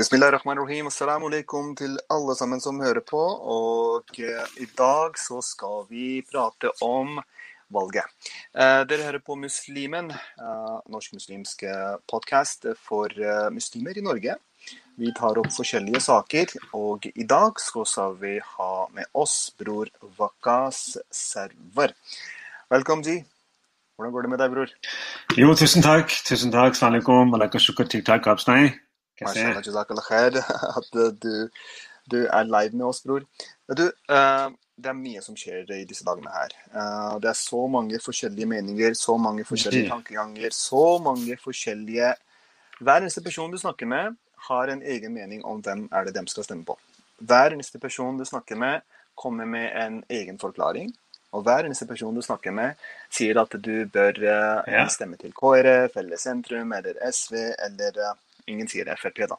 Bismillah rahman rahim. Assalamu alaikum til alle sammen som hører på. Og eh, i dag så skal vi prate om valget. Eh, dere hører på Muslimen, eh, norsk muslimsk podkast for muslimer i Norge. Vi tar opp forskjellige saker, og i dag skal vi ha med oss bror Wakas Server. Velkommen, Ji. Hvordan går det med deg, bror? Jo, tusen takk. Tusen takk. Salam alaikum. Alaikum shukr tiktak absnei. Mashallah, jazakallah khair. At eh, du, du er live med oss, bror. Du, eh, det er mye som skjer i disse dagene her. Eh, det er så mange forskjellige meninger, så mange forskjellige tankeganger, så mange forskjellige Hver eneste person du snakker med, har en egen mening om hvem er det de skal stemme på. Hver eneste person du snakker med, kommer med en egen forklaring. Og hver eneste person du snakker med, sier at du bør Ja. stemme til KrF eller Sentrum eller SV eller Ingen sier Frp, da.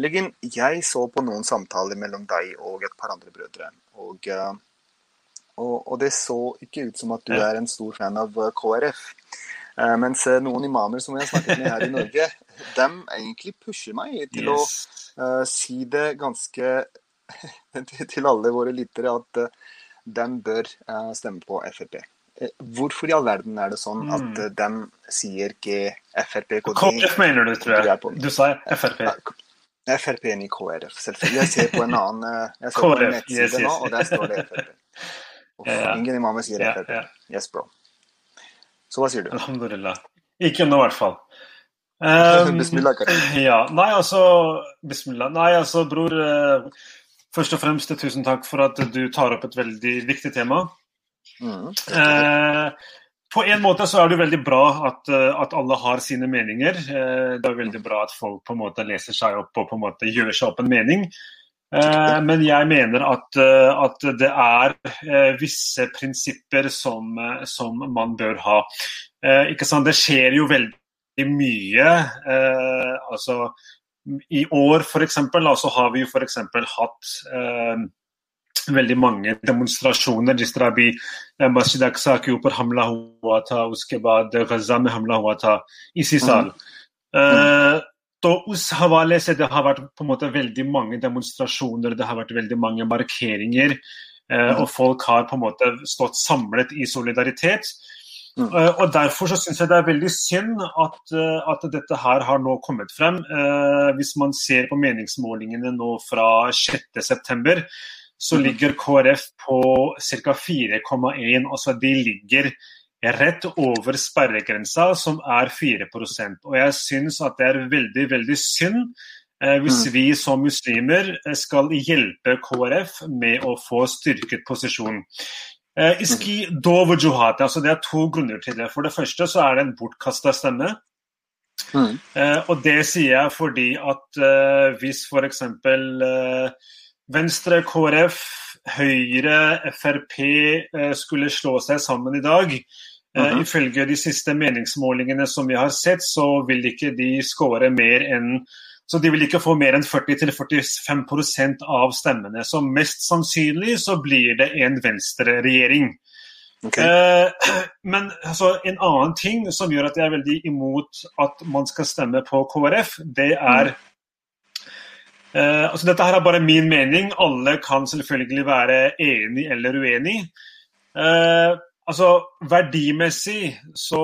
Liggen, jeg så på noen samtaler mellom deg og et par andre brødre. Og, eh, og, og det så ikke ut som at du er en stor fan av eh, KrF. Eh, Mens noen imamer som jeg har snakket med her i Norge, dem egentlig pusher meg til å Yes. eh, si det ganske til alle våre lyttere at uh, de bør uh, stemme på Frp. Eh, Hvorfor i all verden er det sånn at Mm. uh, de sier ikke Frp KrF mener du, tror er jeg. Du sa Frp. Frp inn i KrF, selvfølgelig. Jeg ser på en annen eh, jeg ser på en nettside yes, yes. nå, og der står det Frp. Uff, Ja. Ingen imamer sier Ja, Frp. ja. Yes, bro. Så hva sier du? Alhamdulillah. Ikke nå, i hvert fall. Um, Bismillah, Karim. ja. Nei, altså Bismillah. Nei, altså, bror. eh, Først og fremst tusen takk for at du tar opp et veldig viktig tema. Mm. Eh, på en måte så er det veldig bra at, eh, at alle har sine meninger. Eh, det er veldig bra at folk på en måte leser seg opp og på en måte gjør seg opp en mening. Men jeg mener at, at det er visse prinsipper som, som man bør ha. Det skjer jo veldig mye. Altså, I år eksempel, så har vi jo eksempel hatt veldig mange demonstrasjoner जिस तरह अभी अ, मस्जिद अक्सा के ऊपर हमला हुआ था उसके बाद गजा में हमला हुआ था इसी साल अ, तो उस हवाले से det har vært på en måte veldig mange demonstrasjoner, det har vært veldig mange markeringer, eh, og folk har på en måte stått samlet i solidaritet. Mm. Eh, Og Derfor så syns jeg det er veldig synd at, eh, at dette her har nå kommet frem. Eh, Hvis man ser på meningsmålingene nå fra 6.9, så Mhm. ligger KrF på ca. 4,1. Altså de ligger rett over sperregrensa, som er 4% Og jeg syns at det er veldig, veldig synd eh, hvis Mm. vi som muslimer eh, skal hjelpe KrF med å få styrket posisjon. Eh, Iski dov juhat, altså Det er to grunner til det. For det første så er det en bortkasta stemme. Mm. Og det sier jeg fordi at hvis f.eks. Eh, Venstre, KrF, Høyre, Frp eh, skulle slå seg sammen i dag, Uh -huh. ifølge de siste meningsmålingene som vi har sett, så vil ikke de skåre mer enn så de vil ikke få mer enn 40-45% av stemmene. Så mest sannsynlig så blir det en venstreregjering. Okay. Eh, men altså, en annen ting som gjør at jeg er veldig imot at man skal stemme på KrF, det er Uh, altså dette her er bare min mening. Alle kan selvfølgelig være enig eller uenig. Uh, altså, verdimessig så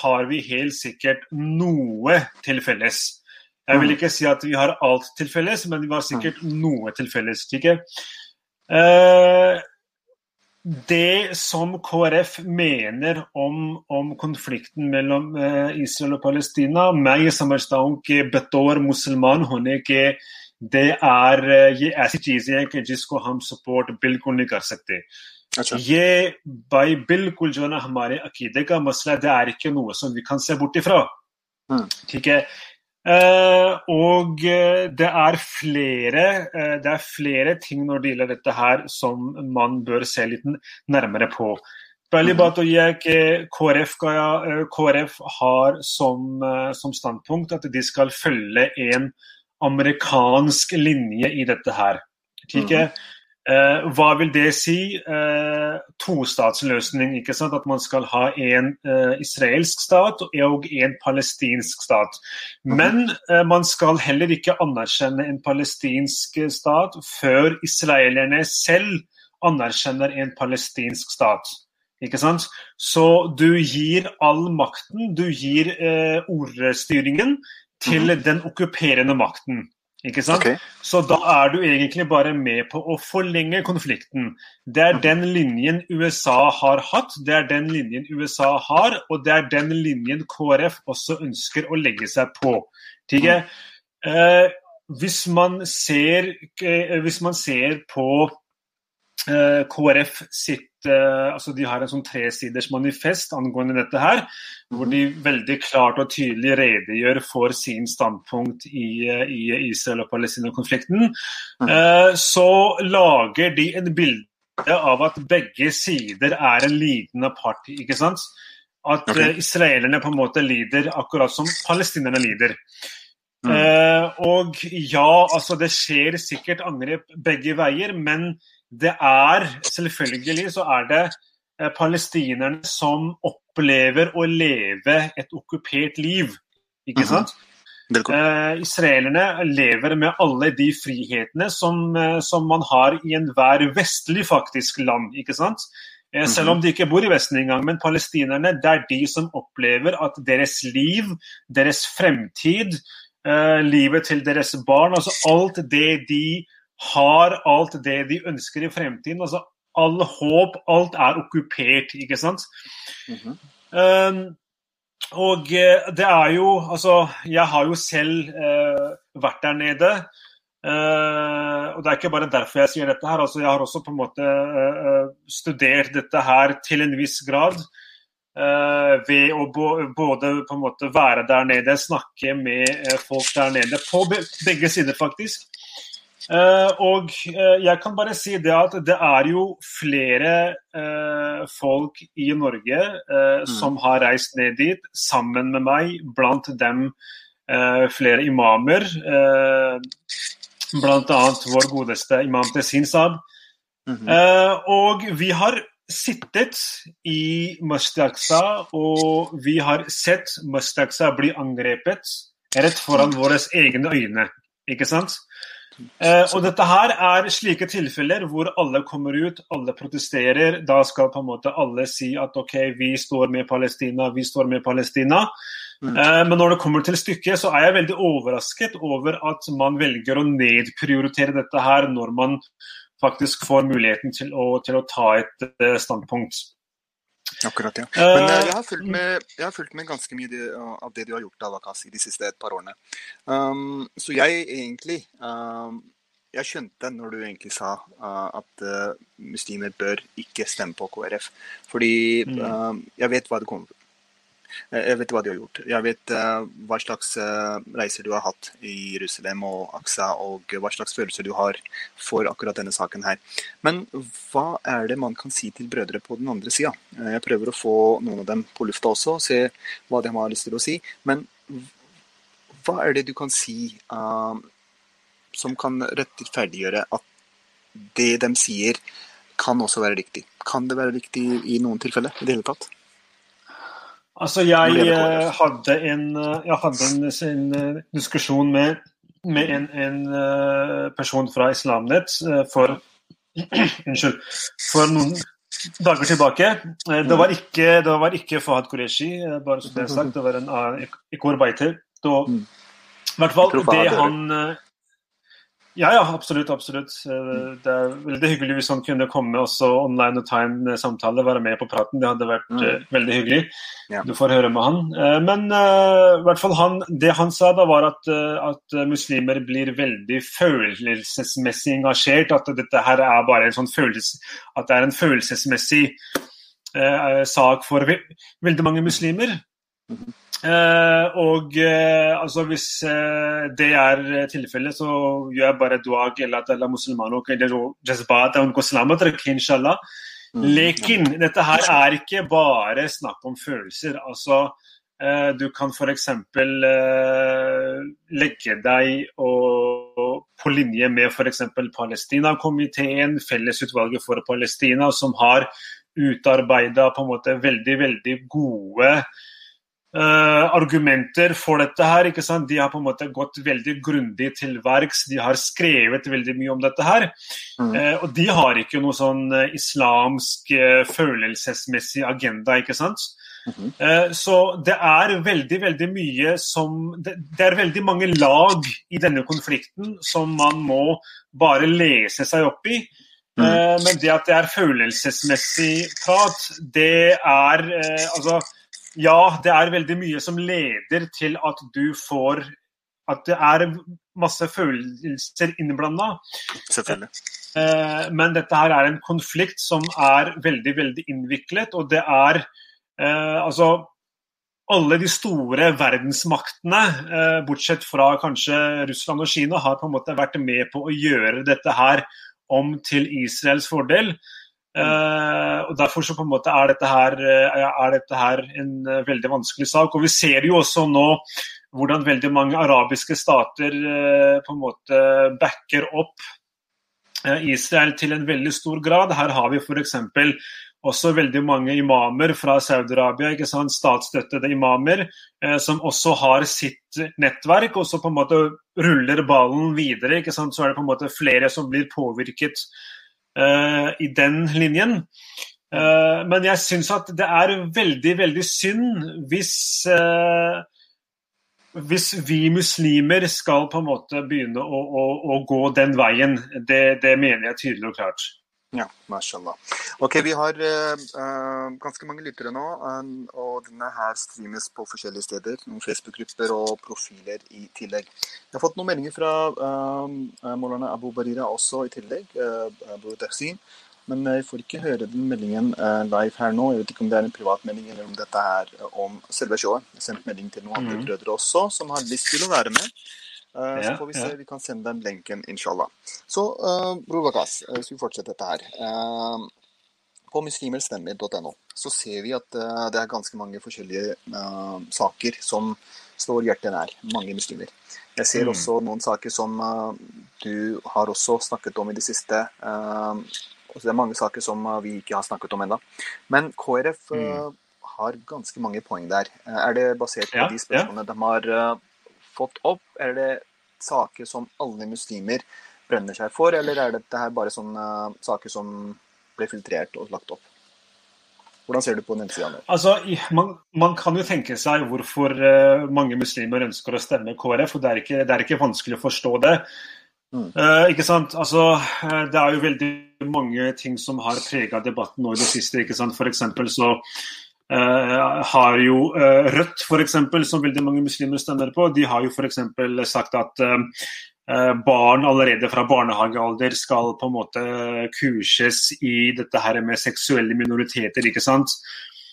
har vi helt sikkert noe til felles. Jeg vil mm. ikke si at vi har alt til felles, men vi har mm. sikkert noe til felles. Ikke? Uh, det som KrF mener om, om konflikten mellom Israel og Palestina Meg som er stank, betor, musulman, hun er ikke det er eh, ये ऐसी चीजें हैं कि जिसको हम सपोर्ट बिल्कुल नहीं कर सकते अच्छा. ये भाई बिल्कुल जो है ना हमारे अकीदे का मसला है, det er ikke noe som vi kan se bort ifra. Mm. ठीक है Eh, og eh, det er flere eh, det er flere ting når det gjelder dette her som man bør se litt n- nærmere på. पहली Mhm. बात तो ये है कि KrF, का, eh, KrF har som, eh, som standpunkt at de skal følge en amerikansk linje i dette her. Ikke? Uh, hva vil det si? Uh, tostatsløsning. ikke sant? At man skal ha en uh, israelsk stat og en palestinsk stat. Mhm. Men man skal heller ikke anerkjenne en palestinsk stat før israelerne selv anerkjenner en palestinsk stat. Ikke sant? Så du gir all makten, du gir ordstyringen til den okkuperende makten. Ikke sant? Okay. Så da er du egentlig bare med på å forlenge konflikten. Det er den linjen USA har hatt, det er den linjen USA har, og det er den linjen KrF også ønsker å legge seg på. Tige, Eh, hvis, man ser, eh, hvis man ser på eh, KrF sitt altså De har en sånn tresiders manifest angående dette her, hvor de veldig klart og tydelig redegjør for sin standpunkt i, eh, i Israel- og Palestina-konflikten. Mhm. Eh, så lager de en bilde av at begge sider er en lidende part. ikke sant? At Ok. eh, israelerne på en måte lider akkurat som palestinerne lider. Mm. Eh, og ja, altså det skjer sikkert angrep begge veier, men det er selvfølgelig så er det eh, palestinerne som opplever å leve et okkupert liv. Ikke Mhm. sant? Velkommen. Eh, israelerne lever med alle de frihetene som, eh, som man har i enhver vestlig faktisk land. ikke sant? Eh, selv om de ikke bor i Vesten engang. Men palestinerne det er de som opplever at deres liv, deres fremtid, eh, livet til deres barn, altså alt det de har, alt det de ønsker i fremtiden, altså all håp, alt er okkupert, ikke sant? Mhm. Um, og eh, det er jo Altså, jeg har jo selv uh, vært der nede. Uh, og det er ikke bare derfor jeg sier dette her. altså Jeg har også på en måte eh, studert dette her til en viss grad. Uh, ved å både på en måte være der nede, snakke med folk der nede. På be begge sider, faktisk. Eh, og eh, jeg kan bare si det at det er jo flere eh, folk i Norge eh, som har reist ned dit sammen med meg, blant dem flere imamer. Blant annet vår godeste imam Tessin Saab. Mhm. Eh, og vi har sittet i Mastaksa, og vi har sett Mastaksa bli angrepet rett foran våre egne øyne. Ikke sant? Eh, og dette her er slike tilfeller hvor alle kommer ut, alle protesterer. Da skal på en måte alle si at OK, vi står med Palestina, vi står med Palestina. Mm. Eh, men når det kommer til stykket, så er jeg veldig overrasket over at man velger å nedprioritere dette her når man faktisk får muligheten til å, til å ta et uh, standpunkt. Akkurat, ja. Eh, Men eh, jeg har fulgt med, jeg har fulgt med ganske mye det, av det du har gjort Alakas, i de siste et par årene. Um, så jeg egentlig um, Jeg skjønte når du egentlig sa uh, at uh, muslimer bør ikke stemme på KrF. Fordi Mm. um, jeg vet hva det kommer Eh, Jeg vet hva de har gjort. Jeg vet uh, hva slags reiser du har hatt i Jerusalem og Aksa, og hva slags følelser du har for akkurat denne saken her. Men hva er det man kan si til brødre på den andre sida? Jeg prøver å få noen av dem på lufta også, se hva de har lyst til å si. Men hva er det du kan si uh, som kan rettferdiggjøre at det de sier, kan også være riktig? Kan det være riktig i noen tilfeller i det hele tatt? Altså, jeg eh, hadde en, eh, jeg hadde en, en eh, diskusjon med, med en, en eh, person fra Islamnett eh, for Unnskyld. For noen dager tilbake. Eh, Det var ikke, det var ikke Fahad Qureshi, eh, bare så det er sagt. Det var en annen Mm. I hvert fall det er- han eh, Ja, ja, absolutt. absolutt. Eh, Det er veldig hyggelig hvis han kunne komme også online og ta en eh, samtale, være med på praten. Det hadde vært Mm. eh, veldig hyggelig. Ja. Du får høre med han. Men i hvert fall han, det han sa, da var at, at muslimer blir veldig følelsesmessig engasjert. At dette her er bare en sånn følelse, at det er en følelsesmessig eh, sak for ve veldig mange muslimer. Mhm. Eh, og eh, altså hvis eh, det er tilfellet, så gjør jeg bare dua eller at alle muslimer jazbat og inshallah. Mm. Lekin, dette her er ikke bare snakk om følelser. Altså, eh, du kan f.eks. Eh, legge deg og, på linje med f.eks. Palestina-komiteen, Fellesutvalget for Palestina, som har utarbeida veldig, veldig gode Uh, argumenter for dette her. ikke sant? De har på en måte gått veldig grundig til verks. De har skrevet veldig mye om dette her. Mm. Uh, og de har ikke noe sånn uh, islamsk følelsesmessig agenda, ikke sant. Mm -hmm. så det er veldig, veldig mye som det, det, er veldig mange lag i denne konflikten som man må bare lese seg opp i. Mm. men det at det er følelsesmessig prat, det er altså ja, det er veldig mye som leder til at du får At det er masse følelser innblanda. Selvfølgelig. Eh, men dette her er en konflikt som er veldig, veldig innviklet, og det er eh, altså alle de store verdensmaktene, eh, bortsett fra kanskje Russland og Kina, har på en måte vært med på å gjøre dette her om til Israels fordel. Uh, og Derfor så på en måte er dette, her, eh, er dette her en uh, veldig vanskelig sak. Og Vi ser jo også nå hvordan veldig mange arabiske stater uh, på en måte backer opp Israel til en veldig stor grad. Her har vi f.eks. også veldig mange imamer fra Saudi-Arabia, statsstøttede imamer, som også har sitt nettverk og så på en måte ruller ballen videre. Så er det på en måte flere som blir påvirket uh, i den linjen. Uh, men jeg syns at det er veldig, veldig synd hvis uh, hvis vi muslimer skal på en måte begynne å, å, å gå den veien. Det, det mener jeg tydelig og klart. Ja, mashallah. Ok, Vi har uh, ganske mange lyttere nå, um, og denne her streames på forskjellige steder. Noen Facebook-grupper og profiler i tillegg. Jeg har fått noen meldinger fra uh, Molana Abu Barira også i tillegg. Uh, Abu Tahsin. Men jeg får ikke høre den meldingen live her nå. Jeg vet ikke om det er en privatmelding eller om dette er om selve showet. Jeg har sendt melding til noen andre mm. brødre også som har lyst til å være med. Uh, så får vi se, vi kan sende den lenken, inshallah. Så uh, Bror Bakas, uh, hvis vi fortsetter dette her. Uh, på muslimerstemmer.no så ser vi at det er ganske mange forskjellige saker som står hjertet nær. Mange muslimer. Jeg ser mm. også noen saker som du har også snakket om i det siste. det er mange saker som vi ikke har snakket om ennå. Men KrF mm. har ganske mange poeng der. Er det basert på ja, de spørsmålene de har fått opp? Er det saker som alle muslimer brenner seg for, eller er dette her bare sånne saker som ble filtrert og lagt opp? Hvordan ser du på den sida? Altså, man, man, kan jo tenke seg hvorfor uh, mange muslimer ønsker å stemme KrF, og det er ikke, det er ikke vanskelig å forstå det. Mm. Uh, ikke sant? Altså, uh, det er jo veldig mange ting som har prega debatten nå i det siste. ikke sant? For så Uh, har jo uh, Rødt, f.eks., som veldig mange muslimer stemmer på, de har jo f.eks. sagt at uh, barn allerede fra barnehagealder skal på en måte kurses i dette her med seksuelle minoriteter. ikke sant?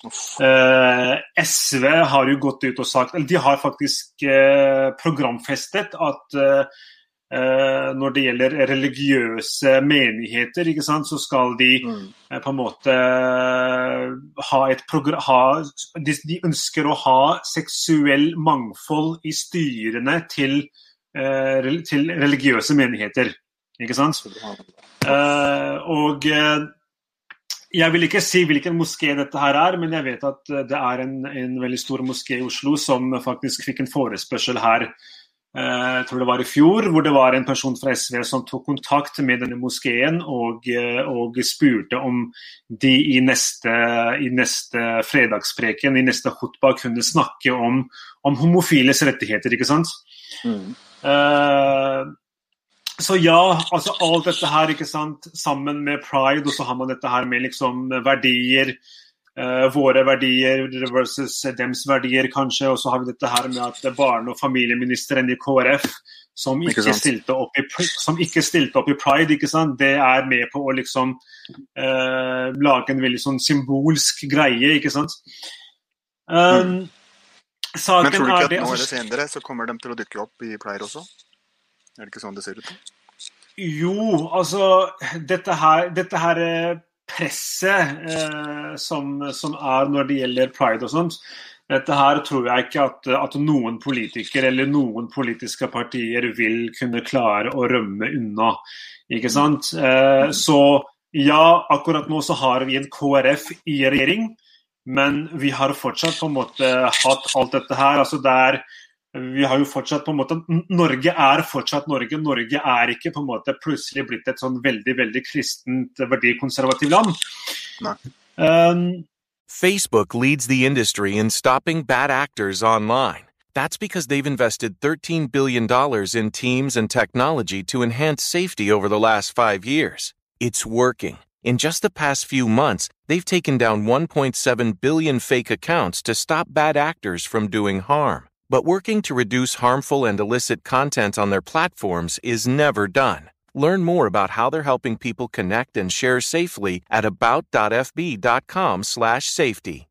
SV har jo gått ut og sagt eller De har faktisk programfestet at når det gjelder religiøse menigheter, så skal de mm. Eh, på en måte eh, ha et program de, de, ønsker å ha seksuell mangfold i styrene til, til religiøse menigheter. Ikke sant? og jeg vil ikke si hvilken moské dette her er, men jeg vet at det er en, en veldig stor moské i Oslo som faktisk fikk en forespørsel her Eh, jeg tror det var i fjor, hvor det var en person fra SV som tok kontakt med denne moskeen og, eh, og spurte om de i neste, i neste fredagspreken, i neste hutba, kunne snakke om, om homofiles rettigheter. ikke sant? Mm. Uh, så ja, altså alt dette her ikke sant, sammen med pride, og så har man dette her med liksom verdier. Uh, våre verdier versus dems verdier, kanskje. Og så har vi dette her med at barne- og familieministeren i KrF som ikke, stilte opp i, som ikke stilte opp i pride, ikke sant? det er med på å liksom uh, lage en veldig sånn symbolsk greie, ikke sant. Um, mm. Men tror du ikke at nå eller senere så kommer de til å dukke opp i pride også? Er det ikke sånn det ser ut? Jo, altså Dette her, dette her presset eh, som, som, er når det gjelder pride og sånt, Dette her tror jeg ikke at, at, noen politikere eller noen politiske partier vil kunne klare å rømme unna. Ikke sant? Eh, så ja, akkurat nå så har vi en KrF i regjering, men vi har fortsatt på en måte hatt alt dette her. altså det er vi har jo fortsatt på en måte, Norge er fortsatt Norge. Norge er ikke på en måte plutselig blitt et sånn veldig veldig kristent, verdikonservativt land. Um, Facebook leads the industry in stopping bad actors online. That's because they've invested $13 billion in teams and technology to enhance safety over the last five years. It's working. In just the past few months, they've taken down 1.7 billion fake accounts to stop bad actors from doing harm. But working to reduce harmful and illicit content on their platforms is never done. Learn more about how they're helping people connect and share safely at about.fb.com/safety.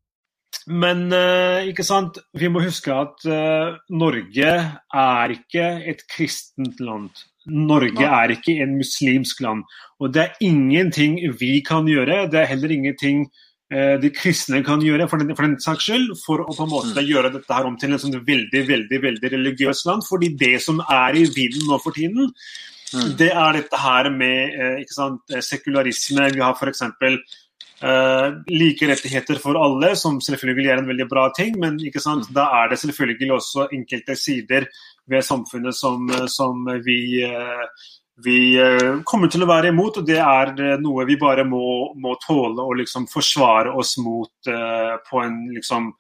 Men uh, ikke sant? vi må huske at uh, Norge er ikke et kristent land. Norge er ikke en muslimsk land. Og det er ingenting vi kan gjøre. Det er heller ingenting uh, de kristne kan gjøre for den, for den saks skyld, for å på en måte mm. gjøre dette her om til sånn veldig veldig, veldig religiøst land. fordi det som er i vinden nå for tiden, Mm. Det er dette her med eh, sant, eh, sekularisme. Vi har f.eks. Uh, like rettigheter for alle, som selvfølgelig er en veldig bra ting, men mm. da er det selvfølgelig også enkelte sider ved samfunnet som, som vi, uh, vi uh, kommer til å være imot. og Det er noe vi bare må, må tåle å liksom forsvare oss mot på en liksom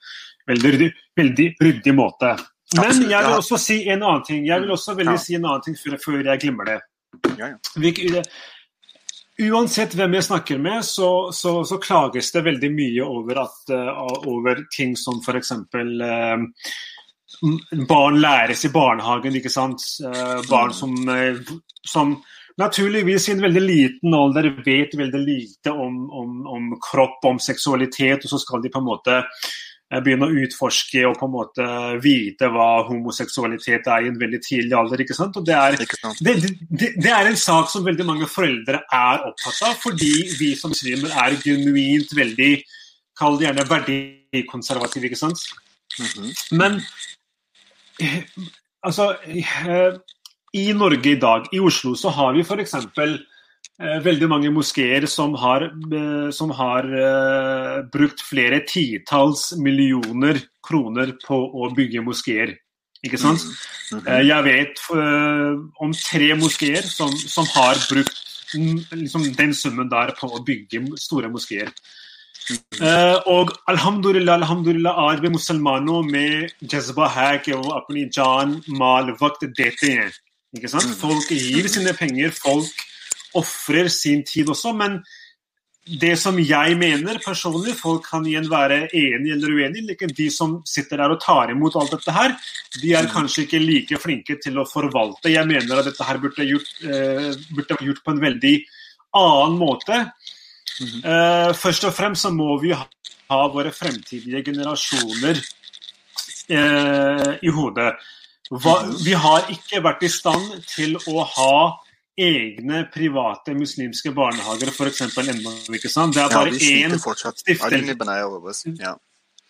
veldig, veldig ryddig måte. Men jeg vil også si en annen ting. Jeg vil også veldig si en annen ting før, før jeg glemmer det. Uansett hvem jeg snakker med, så, så, så klages det veldig mye over, at, uh, over ting som f.eks. Uh, eh, barn læres i barnehagen. ikke sant? Uh, barn som, uh, som, naturligvis i en veldig liten alder vet veldig lite om, om, om kropp, om seksualitet, og så skal de på en måte begynne å utforske og på en måte vite hva homoseksualitet er i en veldig tidlig alder. ikke sant? Og det er, det, det, det er, en sak som veldig mange foreldre er opptatt av, fordi vi som muslimer er genuint veldig Kall det gjerne verdikonservative, ikke sant? Mm -hmm. Men altså I Norge i dag, i Oslo, så har vi f.eks. Eh, veldig mange moskeer som har, eh, som har brukt flere titalls millioner kroner på å bygge moskeer. Ikke sant? Mm. Uh, jeg vet om tre moskeer som, som har brukt liksom, den summen der på å bygge store moskeer. og alhamdulillah, alhamdulillah आज भी मुसलमानों में जज्बा है कि वो अपनी जान माल वक्त देते हैं ikke sant? Mm. Folk gir sine penger, folk ofrer sin tid også. Men det som jeg mener personlig, folk kan igjen være enig eller uenig, like de som sitter der og tar imot alt dette her, de er kanskje ikke like flinke til å forvalte. Jeg mener at dette her burde gjort, uh, burde gjort på en veldig annen måte. Uh, først og fremst så må vi ha, ha våre fremtidige generasjoner uh, i hodet. Hva, vi har ikke vært i stand til å ha egne private muslimske barnehager f.eks. ennå. ikke sant? Det er bare én stiftelse. Ja,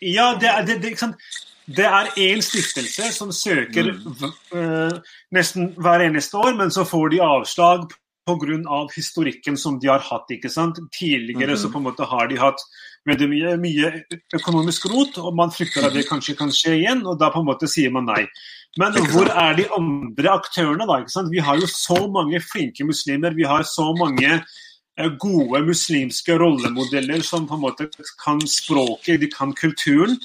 ja det, er, det, det, det er én stiftelse som søker mm. uh, nesten hver eneste år, men så får de avslag pga. historikken som de har hatt. ikke sant? Tidligere mm -hmm. så på en måte har de hatt veldig mye, mye økonomisk rot, og man frykter at det kanskje kan skje igjen, og da på en måte sier man nei. Men hvor er de andre aktørene, da? ikke sant? Vi har jo så mange flinke muslimer. Vi har så mange eh, gode muslimske rollemodeller som på en måte kan språket, de kan kulturen.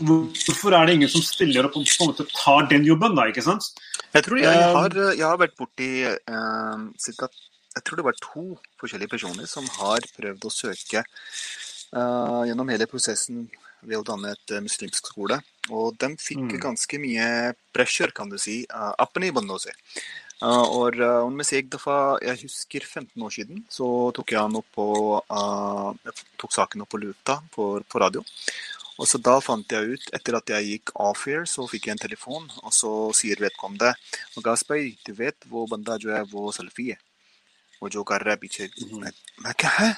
Hvorfor er det ingen som stiller opp og på en måte tar den jobben, da? ikke sant? Jeg tror jeg eh, har, jeg har vært borti eh, cirka, Jeg tror det var to forskjellige personer som har prøvd å søke eh, gjennom hele prosessen ved å danne et eh, muslimsk skole. Og de fikk mm. ganske mye pressure, kan du si. Uh, Uh, og uh, om jeg, jeg husker 15 år siden så tok jeg opp på, uh, tok saken opp på luta på, på radio. Og så Da fant jeg ut, etter at jeg gikk off-air, så fikk jeg en telefon. Og så sier vedkommende Agas bhai, du vet hvor banda jo er, hvor selfie er. Og jo kar raha piche. Men hva hæ?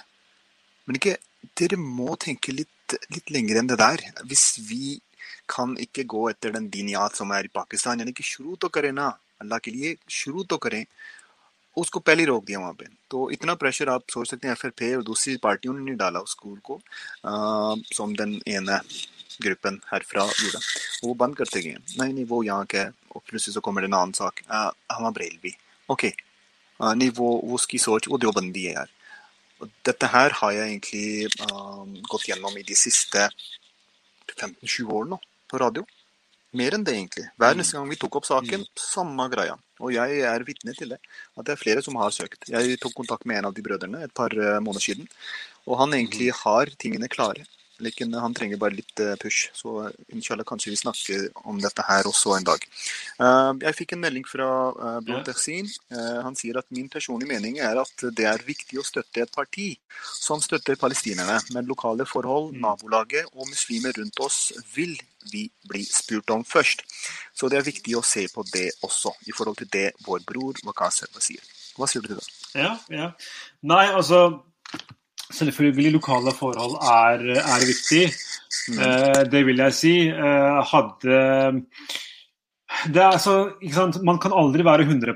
Men ikke, dere må tenke litt, litt lenger enn det der. Hvis vi kan ikke gå etter den dinjat som er i Pakistan, yani ikke shuru to kare. Ah. Allah ke liye shuru to kare. उसको पहले रोक दिया वहाँ पे। तो इतना प्रेशर आप सोच सकते हैं फिर फिर दूसरी पार्टी उन्होंने डाला उस स्कूल को। सोमदन एन गिरपन हरफरा जुड़ा वो बंद करते गए। नहीं नहीं वो यहाँ क्या है। फिर उसी को मेरे नाम से हम ब्रेल भी। ओके आ, नहीं वो उसकी सोच वो देवबंदी है यार। दतहर हाया इनकी गोतिया नो मेरी सिस्त है। शिवोर नो फिर आ दो मेरे अंदर इनकी वैरनेस कहूँगी तो कब साकिन कराया। Og jeg er vitne til det. At det er flere som har søkt. Jeg tok kontakt med en av de brødrene et par måneder siden. Og han egentlig har tingene klare. Lekin han trenger bare litt eh, push. Så inshallah kanskje vi snakker om dette her også en dag. Eh, jeg fikk en melding fra uh, Blond Tersin. Han sier at min personlige mening er at det er viktig å støtte et parti som støtter palestinerne. Men lokale forhold, mm. nabolaget og muslimer rundt oss vil vi bli spurt om først. Så det er viktig å se på det også, i forhold til det vår bror Wakaser sier. Hva sier du til det? Ja, ja. Nei, altså Selvfølgelig lokale forhold er, er viktig. Mm. Eh, det vil jeg si. Eh, hadde det er altså, Man kan aldri være 100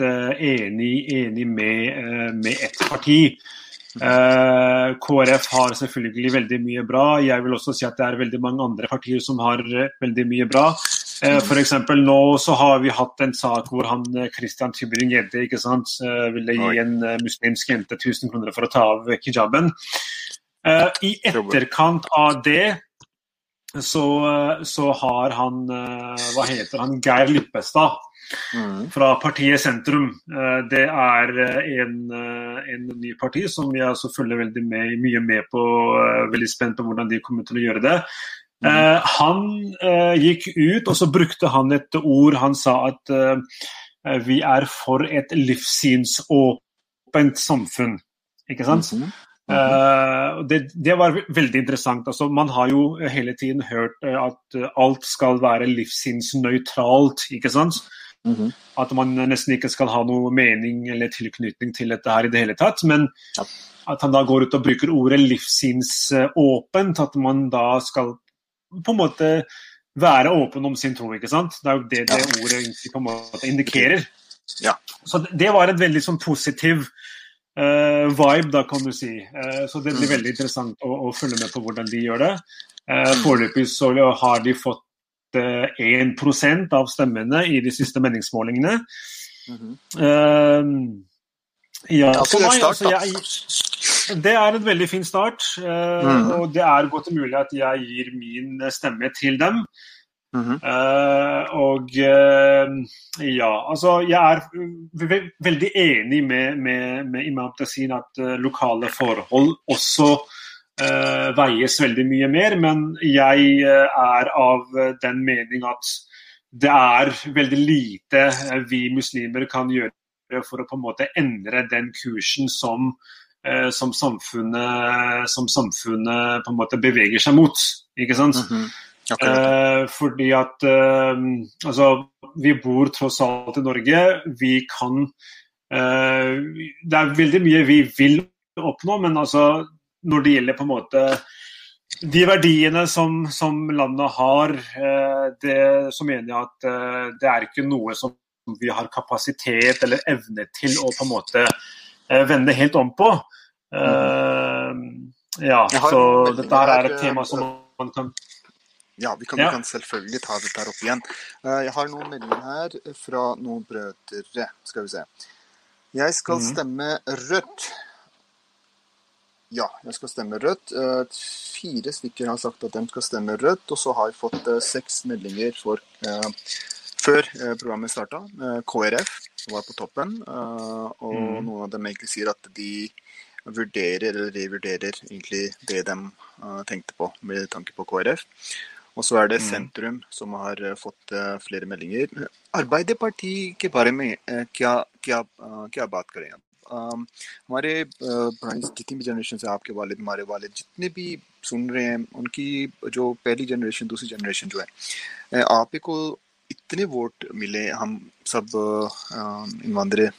eh, enig, enig med, med ett parti. Uh, KrF har selvfølgelig veldig mye bra. Jeg vil også si at det er veldig mange andre partier som har veldig mye bra. for F.eks. nå så har vi hatt en sak hvor han Christian Tybring-Gjedde ville gi en muslimsk jente 1000 kroner for å ta av hijaben. I etterkant av det så, så har han Hva heter han? Geir Lippestad Mm. Fra partiet Sentrum. Eh, det er eh, en, eh, en, ny parti som jeg også følger veldig med, mye med på. Veldig spent på hvordan de kommer til å gjøre det. Mm. Uh, han uh, gikk ut, og så brukte han et ord. Han sa at uh, vi er for et livssynsåpent samfunn. Ikke sant? Mm -hmm. det, det, var veldig interessant. Altså, man har jo hele tiden hørt at alt skal være livssynsnøytralt. ikke sant? Mm -hmm. At man nesten ikke skal ha noe mening eller tilknytning til dette her i det hele tatt. Men ja. at han da går ut og bruker ordet livssynsåpent, at man da skal på en måte være åpen om sin tro. ikke sant? Det er jo det det ja. ordet på en måte indikerer. Ja. Så det var et veldig sånn positiv uh, vibe, da, kan du si. Uh, så det blir mm. veldig interessant å, å, følge med på hvordan de gjør det. Uh, Foreløpig så har de fått 1 av stemmene i de siste meningsmålingene. Mm -hmm. uh, ja, for meg, altså, jeg, det er en veldig fin start. Uh, mm. Og det er godt mulig at jeg gir min stemme til dem. Mm -hmm. uh, og ja, altså jeg er veldig enig med, med, med Imam Tassin at lokale forhold også uh, veies veldig mye mer. Men jeg uh, er av den mening at det er veldig lite uh, vi muslimer kan gjøre for å på en måte endre den kursen som, som, samfunnet, som samfunnet på en måte beveger seg mot. Ikke sant? Mm -hmm. Eh, fordi at altså, vi bor tross alt i Norge. Vi kan Det er veldig mye vi vil oppnå, men altså når det gjelder på en måte de verdiene som, som landet har, eh, det, så mener jeg at eh, det er ikke noe som vi har kapasitet eller evne til å på en måte eh, vende helt om på. Ja, så dette her er et tema som man kan ja, vi kan, ja. vi kan, selvfølgelig ta dette her opp igjen. Jeg har noen meldinger her fra noen brødre. Skal vi se. Jeg skal mhm. stemme rødt ja, jeg skal stemme rødt. Eh, fire stykker har sagt at de skal stemme rødt, og så har jeg fått eh, seks meldinger for, eh, før programmet starta. KrF var på toppen, og mm. noen av dem egentlig sier at de vurderer eller revurderer egentlig det de tenkte på med tanke på KrF. Og så er det mm. Sentrum som har fått flere meldinger. Arbeiderpartiet ikke bare med kya, kya, kya करें हमारे जितनी भी जनरेशन है आपके वालिद हमारे वालिद जितने भी सुन रहे हैं उनकी जो पहली जनरेशन दूसरी जनरेशन जो है आप ही को इतने वोट मिले हम सब ईमानदार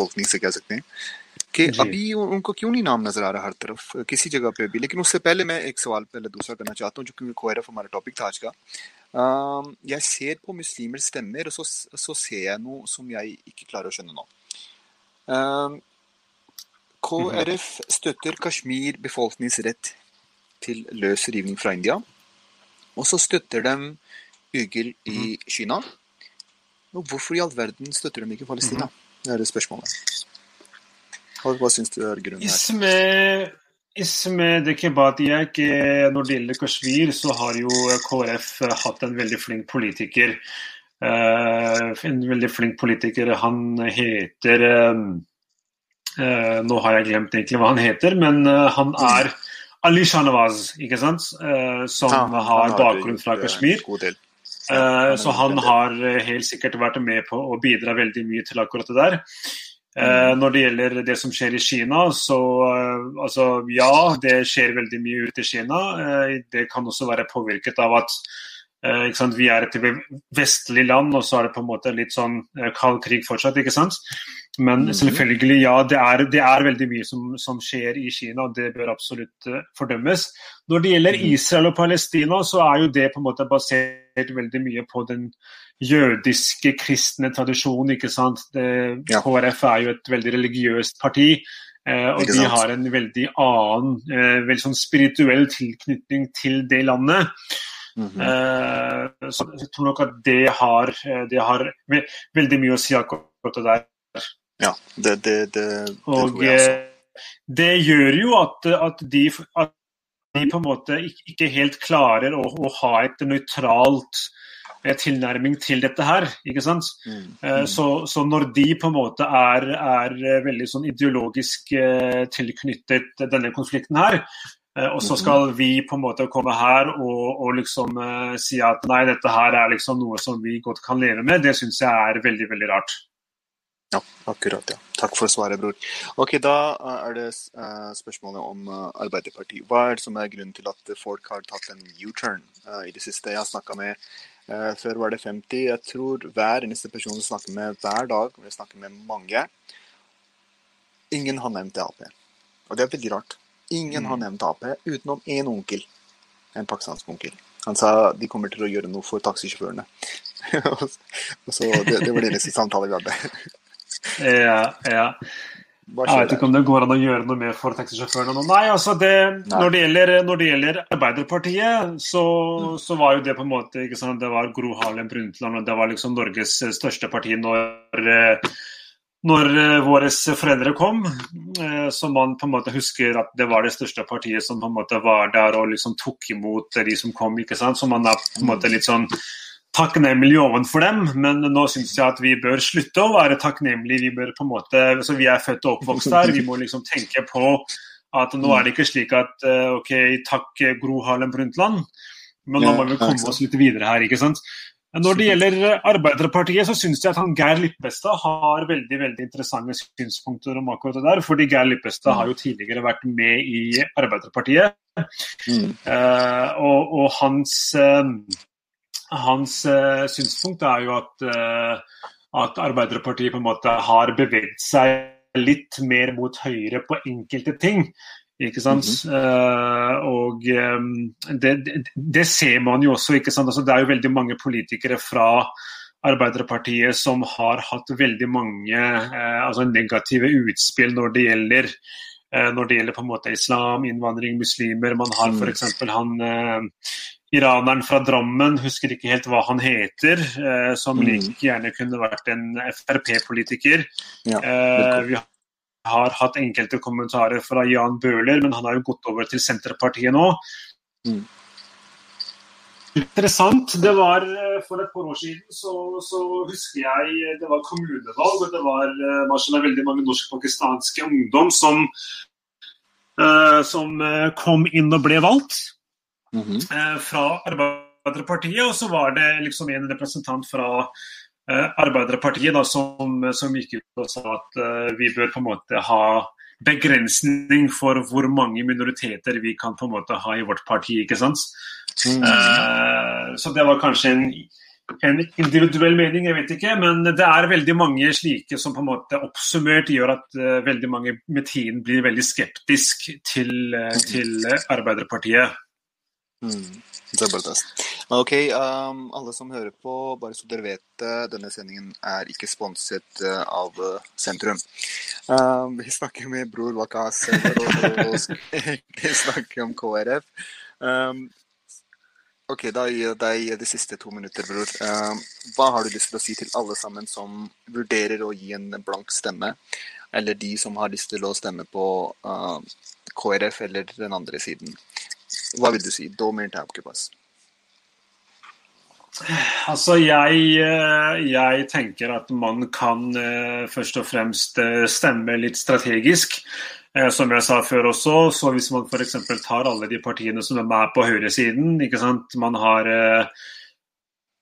नहीं से कह सकते हैं कि अभी उनको क्यों नहीं नाम नज़र आ रहा हर तरफ़ किसी जगह पे भी? लेकिन उससे पहले मैं एक सवाल पहले दूसरा करना चाहता हूँ जो कि KrF hva topic था आज का। uh, jeg ser på muslimer stemmer, og så, så, ser jeg noe som jeg ikke klarer å skjønne nå. Ehm, mhm. KrF støtter Kashmir befolkningsrett til løs rivning fra India. Og så støtter de uigur i mhm. Kina. Og hvorfor i all verden støtter de ikke Palestina? Mhm. Det er det spørsmålet. Hva syns du er grunnen her? Isme, det er Når det gjelder Kashmir, så har jo KrF hatt en veldig flink politiker. En veldig flink politiker. Han heter Nå har jeg glemt egentlig hva han heter, men han er Ali Shanawaz, ikke sant? som har bakgrunn fra Kashmir. Så han har helt sikkert vært med på å bidra veldig mye til akkurat det der. Uh, når det gjelder det som skjer i Kina, så altså, ja, det skjer veldig mye ute i Kina. Det kan også være påvirket av at vi er et vestlig land, og så er det på en måte litt sånn kald krig fortsatt. ikke sant? Men -hmm. selvfølgelig, ja, det er, det er veldig mye som, som, skjer i Kina, og det bør absolutt fordømmes. Når det gjelder mhm. Israel og Palestina, så er jo det på en måte basert veldig mye på den jødiske, kristne tradisjonen. ikke sant? Det, ja. KrF er jo et veldig religiøst parti. Eh, og de har en veldig annen, eh, veldig sånn spirituell tilknytning til det landet. Mm -hmm. uh, så jeg tror nok at det har, eh, det har veldig mye å si akkurat det der. Ja, det, det, det, og eh, det gjør jo at, at, de, at, de, på en måte ikke helt klarer å, å ha et nøytralt tilnærming til dette her. ikke sant? Mm. Mm. Så, så, når de på en måte er, er veldig sånn ideologisk tilknyttet denne konflikten her, og så skal vi på en måte komme her og, og liksom uh, si at nei, dette her er liksom noe som vi godt kan leve med, det syns jeg er veldig, veldig rart. Ja, akkurat. ja. Takk for svaret, bror. Ok, Da er det spørsmålet om Arbeiderpartiet. Hva er det som er grunnen til at folk har tatt en U-turn i det siste? Jeg har snakka med Eh, før var det 50. Jeg tror hver eneste person jeg snakker med hver dag, og jeg snakker med mange Ingen har nevnt Ap. Og det er veldig rart. Ingen mm. har nevnt Ap utenom én onkel. En pakistansk onkel. Han sa de kommer til å gjøre noe for taxisjåførene. så det, det, var det eneste samtale vi hadde. ja, ja. Jeg vet ikke om det går an å gjøre noe mer for taxisjåførene nå. Nei, altså det, Nei. Når, det gjelder, når, det gjelder, Arbeiderpartiet, så, mm. så, var jo det på en måte ikke sant, Det var Gro Harlem Brundtland, og det var liksom Norges største parti når, når våre foreldre kom. Så man på en måte husker at det var det største partiet som på en måte var der og liksom tok imot de som kom. ikke sant, Så man er på en måte litt sånn takknemlig overfor dem, men nå syns jeg at vi bør slutte å være takknemlige. Vi bør på en måte, altså vi er født og oppvokst der, vi må liksom tenke på at nå er det ikke slik at eh, OK, takk Gro Harlem Brundtland, men nå må vi komme oss litt videre her. ikke sant? Når det gjelder Arbeiderpartiet, så syns jeg at han Geir Lippestad har veldig veldig interessante synspunkter om akkurat det der. fordi Geir Lippestad har jo tidligere vært med i Arbeiderpartiet. Mm. Uh, og, og, hans uh, hans uh, synspunkt er jo at, at, Arbeiderpartiet på en måte har beveget seg litt mer mot høyre på enkelte ting. Ikke sant? Mm -hmm. uh, og um, det, det, det, ser man jo også. ikke sant? Altså, det er jo veldig mange politikere fra Arbeiderpartiet som har hatt veldig mange altså negative utspill når det gjelder når det gjelder på en måte islam, innvandring, muslimer. Man har f.eks. Mm. han iraneren fra Drammen, husker ikke helt hva han heter, som mm. like gjerne kunne vært en Frp-politiker. Ja, vi har hatt enkelte kommentarer fra Jan Bøhler, men han har jo gått over til Senterpartiet nå. Mm. Interessant. Det var eh, For et par år siden så, så, husker jeg det var kommunevalg, og det var uh, veldig mange norsk-pakistanske ungdom som, som kom inn og ble valgt. Mm -hmm. fra Arbeiderpartiet. Og så var det liksom en representant fra eh, Arbeiderpartiet da, som, som, gikk ut og sa at uh, vi bør på en måte ha begrensning for hvor mange minoriteter vi kan på en måte ha i vårt parti. ikke sant? Mm. Uh, så det var kanskje en en individuell mening, jeg vet ikke. Men det er veldig mange slike som på en måte oppsummert gjør at uh, veldig mange med tiden blir veldig skeptisk til, til Arbeiderpartiet. Mm. Ok, um, alle som hører på, bare så dere vet det, denne sendingen er ikke sponset uh, av Sentrum. Um, vi snakker med Bror Wakas og vi snakker om KrF. Um, Ok, Da gir jeg deg de siste to minutter, bror. Uh, hva har du lyst til å si til alle sammen som vurderer å gi en blank stemme, eller de som har lyst til å stemme på uh, KrF eller den andre siden? Hva vil du si? Do mer pass. Altså, jeg, eh, jeg, tenker at man kan uh, først og fremst stemme litt strategisk. Eh, som jeg sa før også, så hvis man f.eks. tar alle de partiene som er med på høyresiden ikke sant? Man har eh,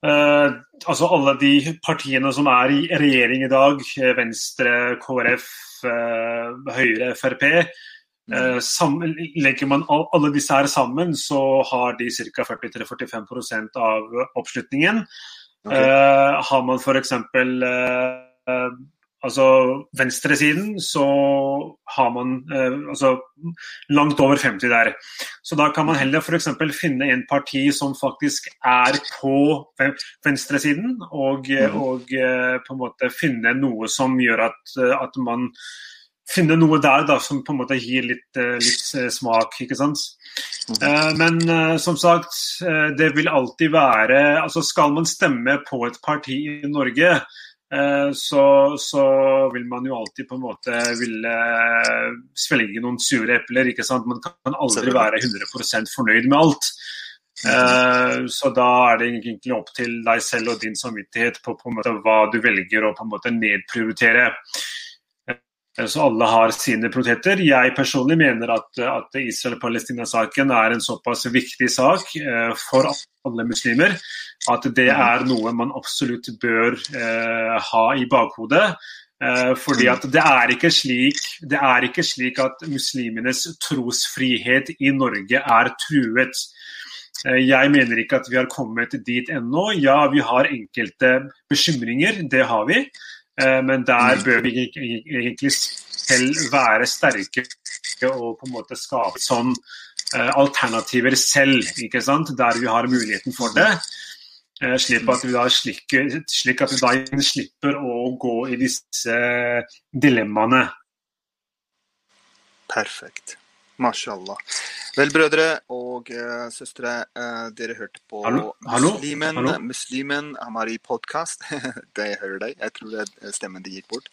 eh, altså alle de partiene som er i regjering i dag, eh, Venstre, KrF, eh, Høyre, Frp. Eh, sammen, legger man alle disse her sammen, så har de ca. 40-45% av oppslutningen. Okay. har man f.eks altså venstresiden, så har man eh, altså, langt over 50 der. Så da kan man heller f.eks. finne en parti som faktisk er på venstresiden, og, mm. og eh, på en måte finne noe som gjør at, at man finner noe der da, som på en måte gir litt, eh, litt eh, smak. ikke sant? Mm. Men som sagt, det vil alltid være altså Skal man stemme på et parti i Norge, Eh, så, så, vil man jo alltid på en måte ville svelge noen sure epler. ikke sant? Man kan aldri være 100% fornøyd med alt. Uh, så da er det egentlig opp til deg selv og din samvittighet på, på måte hva du velger å på en måte nedprioritere. Eh, så alle har sine prioriteter. Jeg personlig mener at, at Israel-Palestina-saken er en såpass viktig sak eh, for alle muslimer at det mhm. er noe man absolutt bør eh, ha i bakhodet. Eh, fordi at det er, ikke slik, det er ikke slik at muslimenes trosfrihet i Norge er truet. Eh, jeg mener ikke at vi har kommet dit ennå. Ja, vi har enkelte bekymringer, det har vi. Eh, men der bør vi egentlig selv være sterke og på en måte skape sånn alternativer selv, ikke sant? der vi har muligheten for det. Eh, slik at, vi da slikker, slik at vi da slipper å gå i disse dilemmaene. Perfekt. Mashallah. Vel, brødre og uh, søstre, uh, dere hørte på Hallo? Muslimen. Hallo? Muslimen Amari podkast. det jeg hører deg. Jeg tror det stemmen din gikk bort.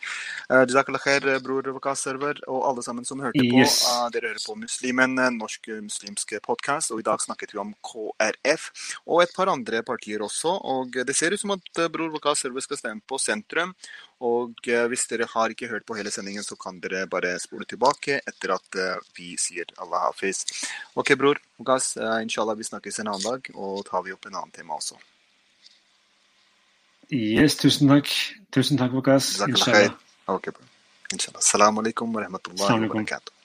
Uh, Jazakallah khair, bror Vakas-server, og alle sammen som hørte yes. på. Uh, dere hører på Muslimen, norsk muslimske podkast, og i dag snakket vi om KrF og et par andre partier også. Og det ser ut som at bror Vakas-server skal stemme på sentrum. Og hvis dere har ikke hørt på hele sendingen, så kan dere bare spole tilbake etter at vi sier Allah hafiz. Ok, bror. Gass, uh, inshallah vi snakkes en annen dag, og tar vi opp en annen tema også. Yes, tusen takk. Tusen takk, Wakas. Inshallah. Okay, bro. Inshallah. Assalamu alaikum wa rahmatullahi wa barakatuh.